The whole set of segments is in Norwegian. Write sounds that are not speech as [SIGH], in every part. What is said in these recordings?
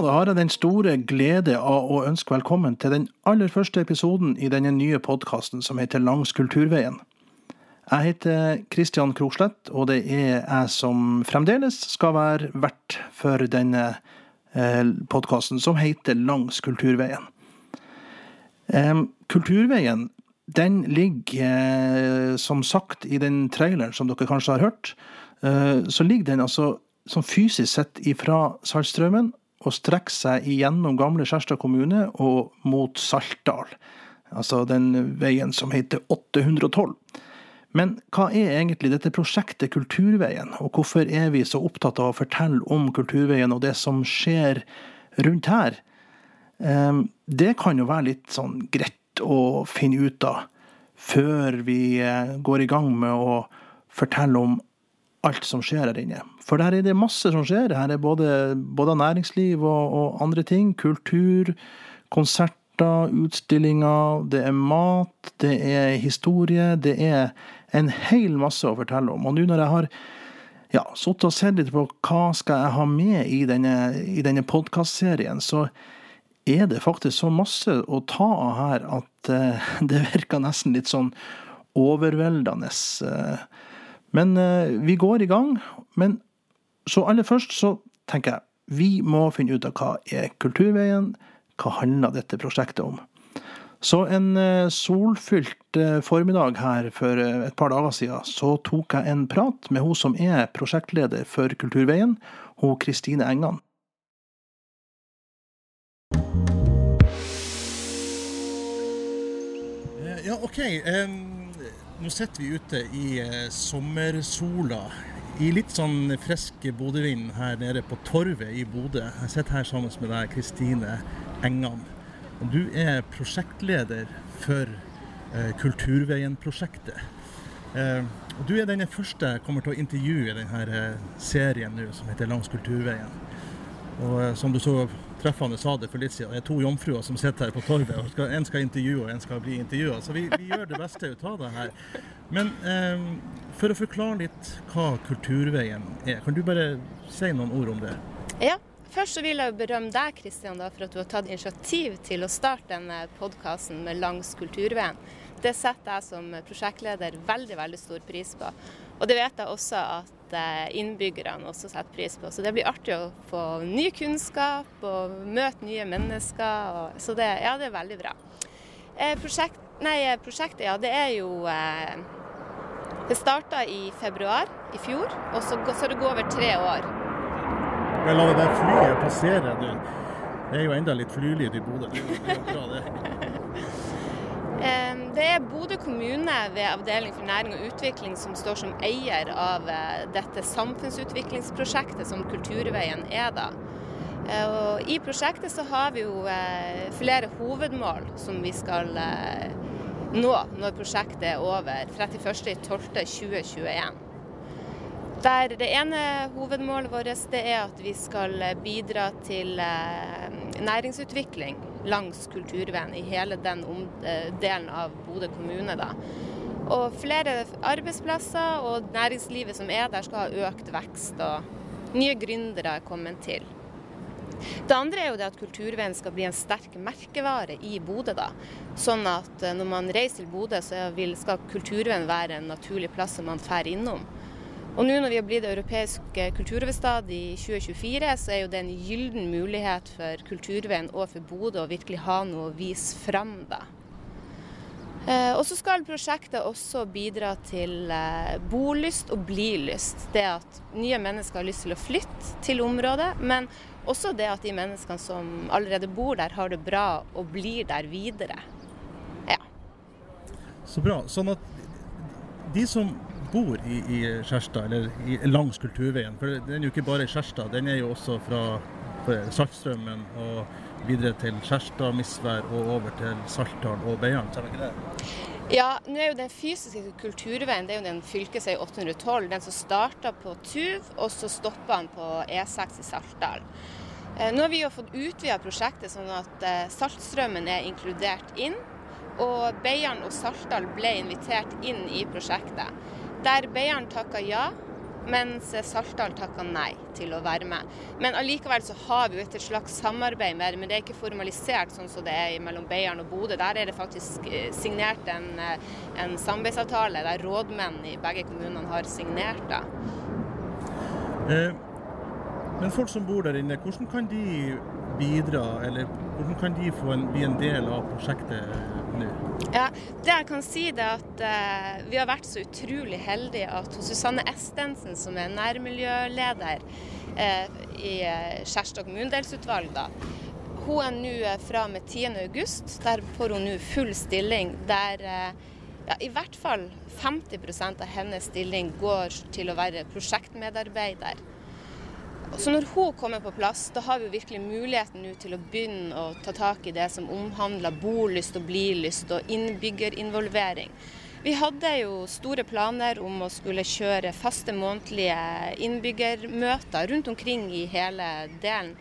Da har jeg den store glede av å ønske velkommen til den aller første episoden i denne nye podkasten som heter Langs kulturveien. Jeg heter Kristian Krogslett, og det er jeg som fremdeles skal være vert for denne eh, podkasten, som heter Langs kulturveien. Kulturveien den ligger, eh, som sagt, i den traileren som dere kanskje har hørt. Eh, så ligger den altså som fysisk sett ifra Saltstraumen og strekker seg igjennom gamle Skjerstad kommune og mot Saltdal. Altså den veien som heter 812. Men hva er egentlig dette prosjektet Kulturveien, og hvorfor er vi så opptatt av å fortelle om Kulturveien og det som skjer rundt her? Ehm, det kan jo være litt sånn greit å finne ut av før vi eh, går i gang med å fortelle om alt som skjer her inne. For der er det masse som skjer. Her er både, både næringsliv og, og, andre ting. Kultur, konserter, utstillinger. Det er mat, det er historie. Det er en hel masse å fortelle om. Og nå når jeg har ja, sittet og sett litt på hva skal jeg ha med i denne, i denne podkastserien, så er det faktisk så masse å ta av her at uh, [LAUGHS] det virker nesten litt sånn overveldende. Uh, men eh, vi går i gang. Men så aller først så tenker jeg vi må finne ut av hva er Kulturveien, hva handler dette prosjektet om. Så en eh, solfylt eh, formiddag her for et par dager siden, så tok jeg en prat med hun som er prosjektleder for Kulturveien, hun Kristine Engan. Ja, OK. Um nå sitter vi ute i eh, sommersola i litt sånn frisk Bodø-vind her nede på Torvet i Bodø. Jeg sitter her sammen med deg, Kristine Engan. Du er prosjektleder for eh, Kulturveien-prosjektet. Eh, du er den første jeg kommer til å intervjue i denne serien nå, som heter Langs kulturveien. Og eh, som du så treffende sa det for litt siden, det er to jomfruer som sitter her på torvet. og skal, En skal intervjue, og en skal bli intervjua. Så vi, vi, gjør det beste ut av det her. Men eh, for å forklare litt hva Kulturveien er, kan du bare si noen ord om det? Ja. Først så vil jeg berømme deg Kristian, for at du har tatt initiativ til å starte denne podkasten med Langs kulturveien. Det setter jeg som prosjektleder veldig veldig stor pris på. Og det vet jeg også at eh, innbyggerne også setter pris på. Så det blir artig å få ny kunnskap og møte nye mennesker. så det, ja, det er veldig bra. Eh, prosjekt, nei, prosjektet, ja, det er jo eh, Det starta i februar i fjor, og så så det gå over tre år. Jeg lar det flyet passere, nå. Det er jo enda litt flylyd i Bodø. [LAUGHS] Det er Bodø kommune ved Avdeling for næring og utvikling som står som eier av eh, dette samfunnsutviklingsprosjektet som Kulturveien er da. Eh, og I prosjektet så har vi jo eh, flere hovedmål som vi skal nå når prosjektet er over 31.12.2021. Der det ene hovedmålet vårt er at vi skal bidra til næringsutvikling langs kulturveien i hele den eh, delen av Bodø kommune. Da. Og flere arbeidsplasser og næringslivet som er der skal ha økt vekst, og nye gründere er kommet til. Det andre er jo det at Kulturveien skal bli en sterk merkevare i Bodø. da. Sånn at eh, når man reiser til Bodø, så skal Kulturveien være en naturlig plass som man drar innom. Og nå når vi har blitt europeisk kulturhovedstad i 2024, så er jo det en gyllen mulighet for Kulturveien og for Bodø å virkelig ha noe å vise fram, da. Eh, og så skal prosjektet også bidra til eh, bolyst og blilyst. Det at nye mennesker har lyst til å flytte til området, men også det at de menneskene som allerede bor der, har det bra og blir der videre. Ja. Så bra. Sånn at de som bor i, i Skjerstad, eller i, langs Kulturveien. For den er jo ikke bare i Skjerstad, den er jo også fra Saltstraumen og videre til Skjerstad, Misvær og over til Saltdal og Beiarn. Ja, nå er jo den fysiske kulturveien det er jo den fylkesvei 812. Den som starta på Tuv, og så stoppa den på E6 i Saltdal. Eh, nå har vi jo fått utvida prosjektet sånn at Saltstrømmen Saltstraumen er inkludert inn. Og Beiarn og Saltdal ble invitert inn i prosjektet. Der Beiarn takka ja, mens Saltdal takka nei til å være med. Men allikevel så har vi jo et slags samarbeid med det, men det er ikke formalisert sånn som det er mellom Beiarn og Bodø. Der er det faktisk eh, signert en, eh, en samarbeidsavtale der rådmenn i begge kommunene har signert det. Eh, men folk som bor der inne, hvordan kan de bidra, eller hvordan kan de en, bli en del av prosjektet nå? Ja, det jeg kan si er at eh, Vi har vært så utrolig heldige at Susanne Estensen, som er nærmiljøleder eh, i uh, Skjerstad kommunedelsutvalg, hun er nå fra og med 10.8. Der får hun nå full stilling. der ja, i hvert fall 50% av hennes stilling går til å være prosjektmedarbeider. Så når hun kommer på plass, da har vi virkelig muligheten nå til å begynne å ta tak i det som omhandler bolyst og blilyst og innbyggerinvolvering. Vi hadde jo store planer om å skulle kjøre faste månedlige innbyggermøter rundt omkring i hele delen.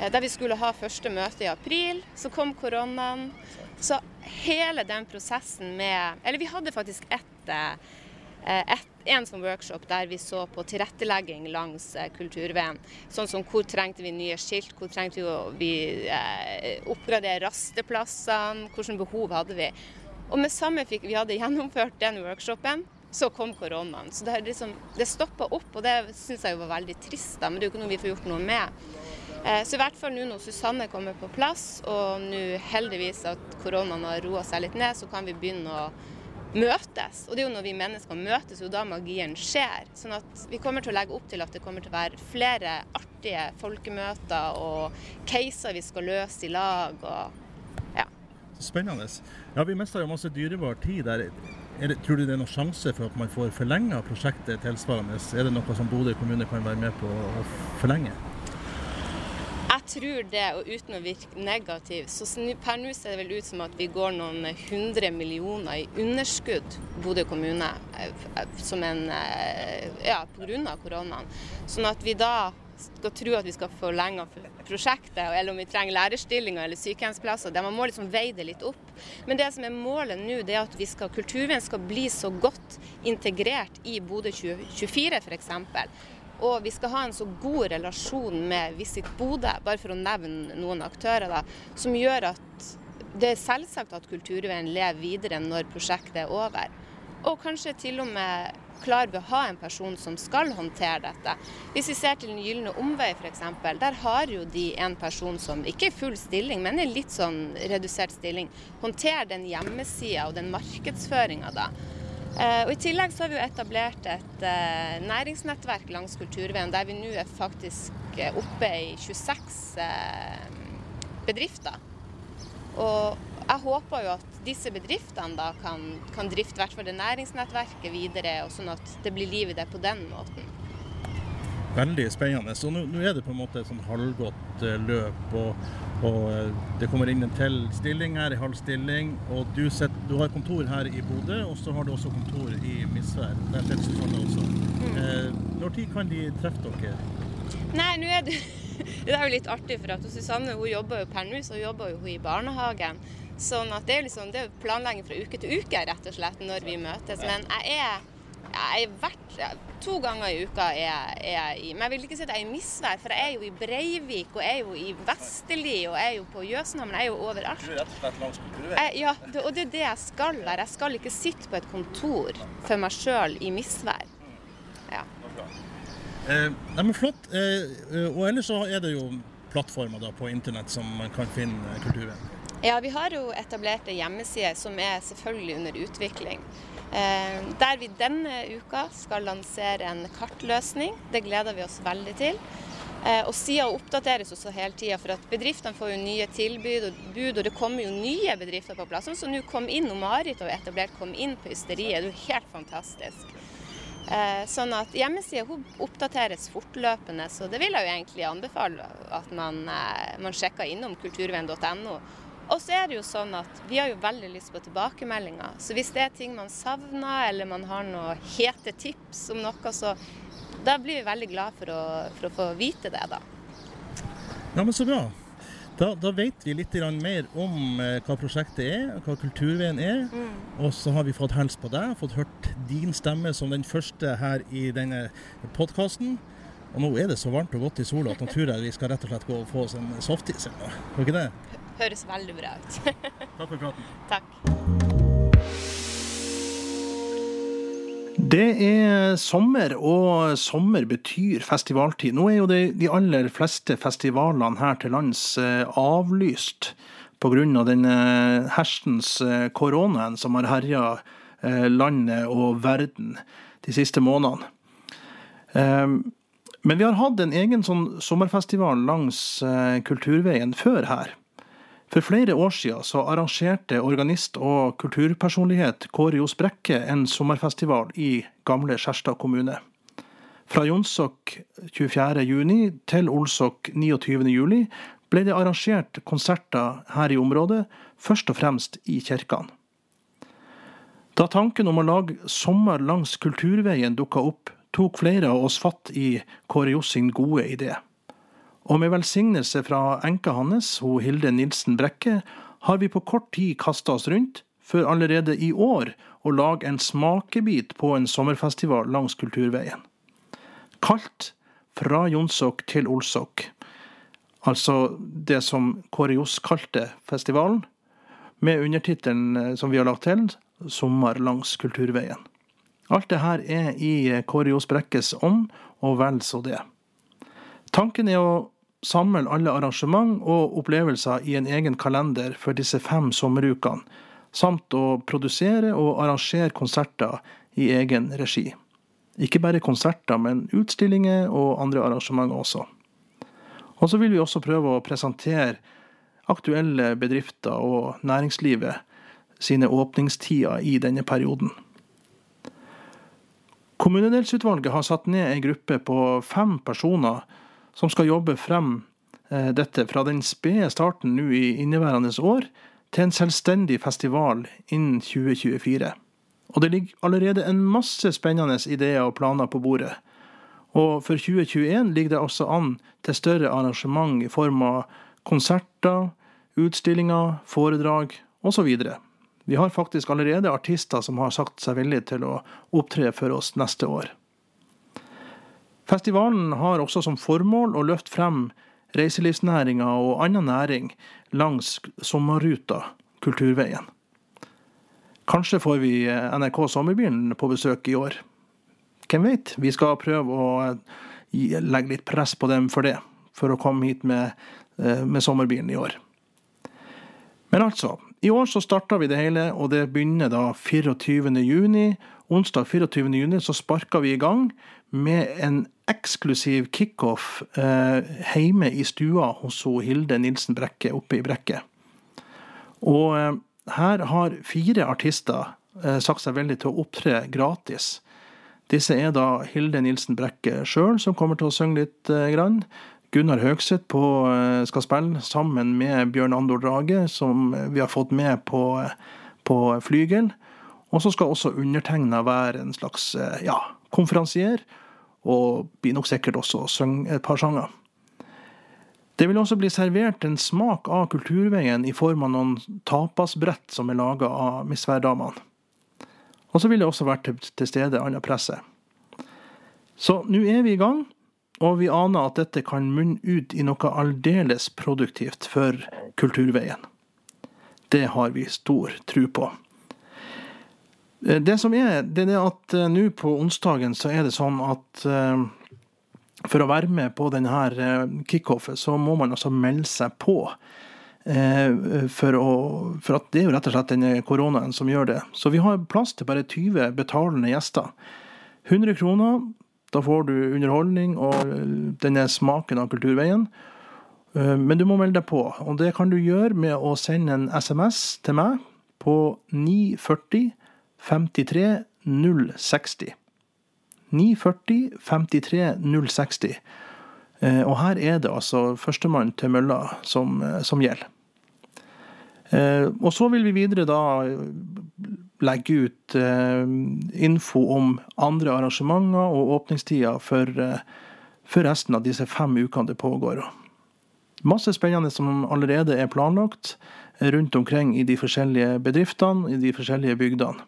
Eh, der vi skulle ha første møte i april, så kom koronaen. Så hele den prosessen med Eller vi hadde faktisk ett eh, et, en sånn workshop der vi så på tilrettelegging langs eh, kulturveien. Sånn som hvor trengte vi nye skilt, hvor trengte vi å vi, eh, oppgradere rasteplassene, hvilke behov hadde vi. Og med samme fikk vi hadde gjennomført den workshopen, så kom koronaen. Så det, liksom, det stoppa opp, og det syns jeg var veldig trist, da, men det er jo ikke noe vi får gjort noe med. Eh, så i hvert fall nå når Susanne kommer på plass, og nå heldigvis at koronaen har roa seg litt ned, så kan vi begynne å møtes. Og det er jo når vi mennesker møtes, jo da magien skjer. Sånn at vi kommer til å legge opp til at det kommer til å være flere artige folkemøter og caser vi skal løse i lag. og ja. Spennende. Ja, Vi mista jo masse dyrebar tid der. Det, tror du det er noen sjanse for at man får forlenga prosjektet tilsvarende? Er det noe som Bodø kommune kan være med på å forlenge? Tror det, og uten å virke negativ, så per nå ser det vel ut som at vi går noen hundre millioner i underskudd, Bodø kommune, eh, som en, eh, ja, pga. koronaen. Sånn at vi da skal tro at vi skal forlenge prosjektet, eller om vi trenger lærerstillinger eller sykehjemsplasser. Man må liksom veie det litt opp. Men det som er målet nå, det er at vi skal, kulturveien skal bli så godt integrert i Bodø 2024 f.eks. Og vi skal ha en så god relasjon med Visit Bodø, bare for å nevne noen aktører, da, som gjør at det er selvsagt at Kulturveien lever videre når prosjektet er over. Og kanskje til og med klarer vi å ha en person som skal håndtere dette. Hvis vi ser til Den gylne omvei f.eks., der har jo de en person som ikke er full stilling, men i litt sånn redusert stilling, håndterer den hjemmesida og den markedsføringa da. Eh, og I tillegg så har vi jo etablert et eh, næringsnettverk langs Kulturveien, der vi nå er faktisk eh, oppe i 26 bedrifter. Og jeg håper jo at disse bedriftene da kan, kan drifte hvert det næringsnettverket videre, og sånn at det blir liv i det på den måten. Veldig spennende. Så nå, nå er det på en måte et sånn halvgodt løp. og og eh, det kommer inn en til stilling her, i halv stilling. Og du, set, du, har kontor her i Bodø, og så har du også kontor i Misvær. Der til Susanne også. Mm. Eh, når tid kan de treffe dere? Nei, nå er det [LAUGHS] Det er jo litt artig, for at Susanne hun jobber jo per nå, så jobber hun i barnehagen. Sånn at det er, liksom, det er planlegging fra uke til uke, rett og slett, når vi møtes. Men jeg er jeg er vært, To ganger i uka er, er jeg i Men jeg vil ikke si at jeg er i misvær, for jeg er jo i Breivik, og jeg er jo i Vesterli, og jeg er jo på Jøsenhamn. Jeg er jo overalt. Du er rett og slett langs kulturveien? Ja, det, og det er det jeg skal her. Jeg skal ikke sitte på et kontor for meg sjøl i misvær. Ja. Eh, nei, men flott. Eh, og ellers så er det jo plattformer da, på internett som man kan finne kulturveien. Ja, vi har jo etablert ei hjemmeside som er selvfølgelig under utvikling. Eh, der vi denne uka skal lansere en kartløsning. Det gleder vi oss veldig til. Eh, og Sida oppdateres også hele tida, for at bedriftene får jo nye tilbud og bud, og det kommer jo nye bedrifter på plass. Sånn som nå Kom inn, og Marit og etablert Kom inn på Ysteriet. Det er jo helt fantastisk. Eh, sånn at Hjemmesida oppdateres fortløpende, så det vil jeg jo egentlig anbefale at man, man sjekker innom kulturveien.no og så er det jo sånn at vi har jo veldig lyst på tilbakemeldinger. Så hvis det er ting man savner, eller man har noen hete tips om noe, så da blir vi veldig glad for å, for å få vite det, da. Ja, men så bra. Da, da, vet vi litt mer om eh, hva prosjektet er, hva Kulturveien er. Mm. Og så har vi fått hilst på deg, fått hørt din stemme som den første her i denne podkasten. Og nå er det så varmt og godt i sola at nå tror jeg vi skal rett og slett gå og få oss en softis eller noe. Var ikke det? Høres veldig bra ut. [LAUGHS] Takk for praten. Takk. Det er sommer, og sommer betyr festivaltid. Nå er jo det, de aller fleste festivalene her til lands eh, avlyst pga. denne hersens eh, koronaen som har herja eh, landet og verden de siste månedene. Men vi har hatt en egen sånn sommerfestival langs Kulturveien før her. For flere år siden så arrangerte organist og kulturpersonlighet Kåre Johs Brekke en sommerfestival i gamle Skjerstad kommune. Fra Jonsok 24.6 til Olsok 29.7 ble det arrangert konserter her i området, først og fremst i kirkene. Da tanken om å lage sommer langs Kulturveien dukka opp, tok flere av oss fatt i Kåre Johs sin gode idé. Og med velsignelse fra enka hans, hun Hilde Nilsen Brekke, har vi på kort tid kasta oss rundt, for allerede i år å lage en smakebit på en sommerfestival langs Kulturveien. Kalt Fra Jonsok til Olsok. Altså det som Kåre Johs kalte festivalen, med undertittelen eh, som vi har lagt til, 'Sommer langs Kulturveien'. Alt det her er i Kåre Johs Brekkes ånd, og vel så det. Tanken er å samle alle arrangement og opplevelser i en egen kalender for disse fem sommerukene, samt å produsere og arrangere konserter i egen regi. Ikke bare konserter, men utstillinger og andre arrangementer også. Og så vil vi også prøve å presentere aktuelle bedrifter og næringslivet sine åpningstider i denne perioden. Kommunedelsutvalget har satt ned en gruppe på fem personer som skal jobbe frem eh, dette fra den spede starten nå i inneværende år til en selvstendig festival innen 2024. Og det ligger allerede en masse spennende ideer og planer på bordet. Og for 2021 ligger det også an til større arrangement i form av konserter, utstillinger, foredrag osv. Vi har faktisk allerede artister som har sagt seg villige til å opptre for oss neste år. Festivalen har også som formål å løfte frem reiselivsnæringa og annen næring langs sommerruta Kulturveien. Kanskje får vi NRK Sommerbilen på besøk i år. Hvem vet? Vi skal prøve å legge litt press på dem for det, for å komme hit med, eh, med sommerbilen i år. Men altså, i år så starta vi det hele, og det begynner da 24. juni. Onsdag 24. juni så sparka vi i gang med en eksklusiv kickoff eh, hjemme i stua hos Hilde Nilsen Brekke oppe i Brekke. Og eh, her har fire artister eh, sagt seg veldig til å opptre gratis. Disse er da Hilde Nilsen Brekke sjøl, som kommer til å synge litt eh, grann. Gunnar Høgseth på, eh, skal spille sammen med Bjørn Andor Drage, som vi har fått med på, eh, på flygel. Og så skal også undertegna være en slags ja, konferansier og blir nok sikkert også å synge et par sanger. Det vil også bli servert en smak av Kulturveien i form av noen tapasbrett som er laga av misværdamene. Og så vil det også være til stede annet presse. Så nå er vi i gang, og vi aner at dette kan munne ut i noe aldeles produktivt for Kulturveien. Det har vi stor tro på. Eh, det som er, det er at uh, nå på onsdagen så er det sånn at uh, for å være med på denne her kickoffet, så må man altså melde seg på. For, å, for, at det er jo rett og slett denne koronaen som gjør det. Så vi har plass til bare 20 betalende gjester. 100 kroner, da får du underholdning og denne smaken av Kulturveien. Men du må melde deg på, og det kan du gjøre med å sende en SMS til meg på 940 53 060. 940 53 060. Og her er det altså førstemann til mølla som, eh, som gjelder. Eh, og så vil vi videre da legge ut eh, info om andre arrangementer og åpningstider for, for resten av disse fem ukene det pågår. Masse spennende som allerede er planlagt rundt omkring i de forskjellige bedriftene, i de forskjellige bygdene.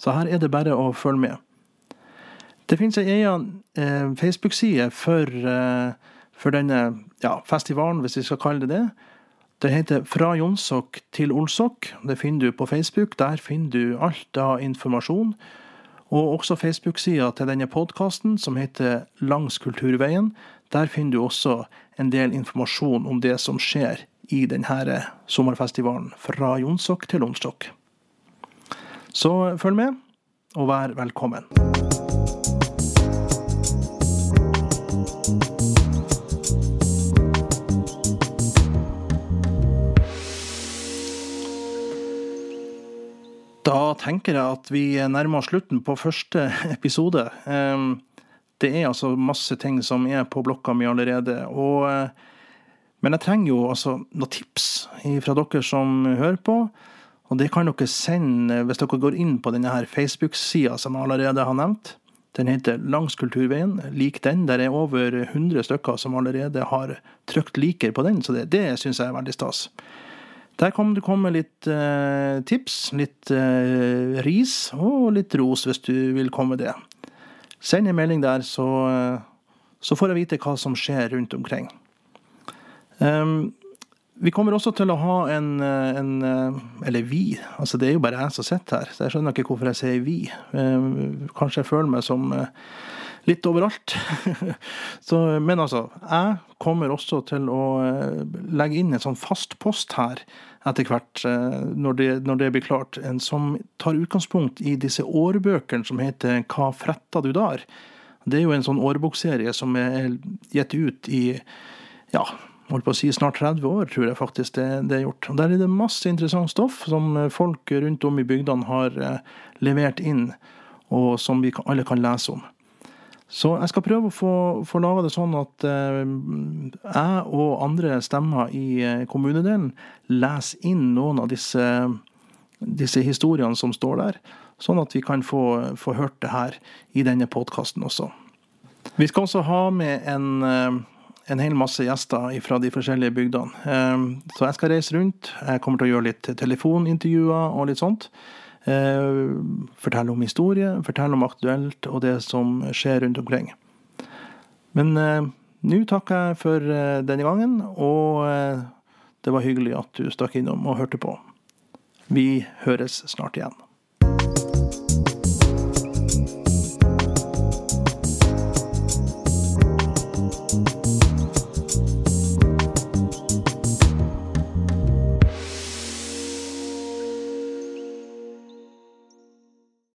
Så her er det bare å følge med. Det finnes ei egen eh, Facebook-side for, eh, for, denne ja, festivalen, hvis vi skal kalle det det. Det heter Fra Jonsok til Olsok. Det finner du på Facebook. Der finner du alt av informasjon. Og også Facebook-sida til denne podkasten, som heter Langs kulturveien. Der finner du også en del informasjon om det som skjer i denne sommerfestivalen fra Jonsok til Onstok. Så følg med, og vær velkommen. Da tenker jeg at vi nærmer oss slutten på første episode. Ehm, det er altså masse ting som er på blokka mi allerede. og men jeg trenger jo altså noen tips fra dere som hører på. Og det kan dere sende hvis dere går inn på denne Facebook-sida som jeg allerede har nevnt. Den heter Langs kulturveien. Lik den. Der er over 100 stykker som allerede har trykt liker på den, så det, det syns jeg er veldig stas. Der kan det komme litt eh, tips, litt eh, ris og litt ros hvis du vil komme det. Send en melding der, så, eh, så får jeg vite hva som skjer rundt omkring. Um, vi kommer også til å ha en, eh, en, eh, Eller vi. altså Det er jo bare jeg som sitter her, så jeg skjønner ikke hvorfor jeg sier vi. Um, kanskje jeg føler meg som litt overalt. [LAUGHS] så, men altså, jeg kommer også til å legge inn en sånn fast post her etter hvert, når, det, når, det, blir klart, en som tar utgangspunkt i disse årbøkene som heter Hva fretta du der? Det er jo en sånn årbokserie som er gitt ut i ja, holdt på å si snart 30 år, tror jeg faktisk det, det, er gjort. Og Der er det masse interessant stoff som eh, folk rundt om i bygdene har eh, levert inn, og som vi alle kan lese om. Så jeg skal prøve å få, få laga det sånn at eh, jeg og andre stemmer i kommunedelen leser inn noen av disse, disse, historiene som står der, sånn at vi kan få, få hørt det her i denne podkasten også. Vi skal også ha med en en hel masse gjester fra de forskjellige bygdene. Ehm, så jeg skal reise rundt. Jeg kommer til å gjøre litt telefonintervjuer og litt sånt. Ehm, fortelle om historie, fortelle om aktuelt og det som skjer rundt omkring. Men eh, nå takker jeg for eh, denne gangen, og eh, det var hyggelig at du stakk innom og hørte på. Vi høres snart igjen.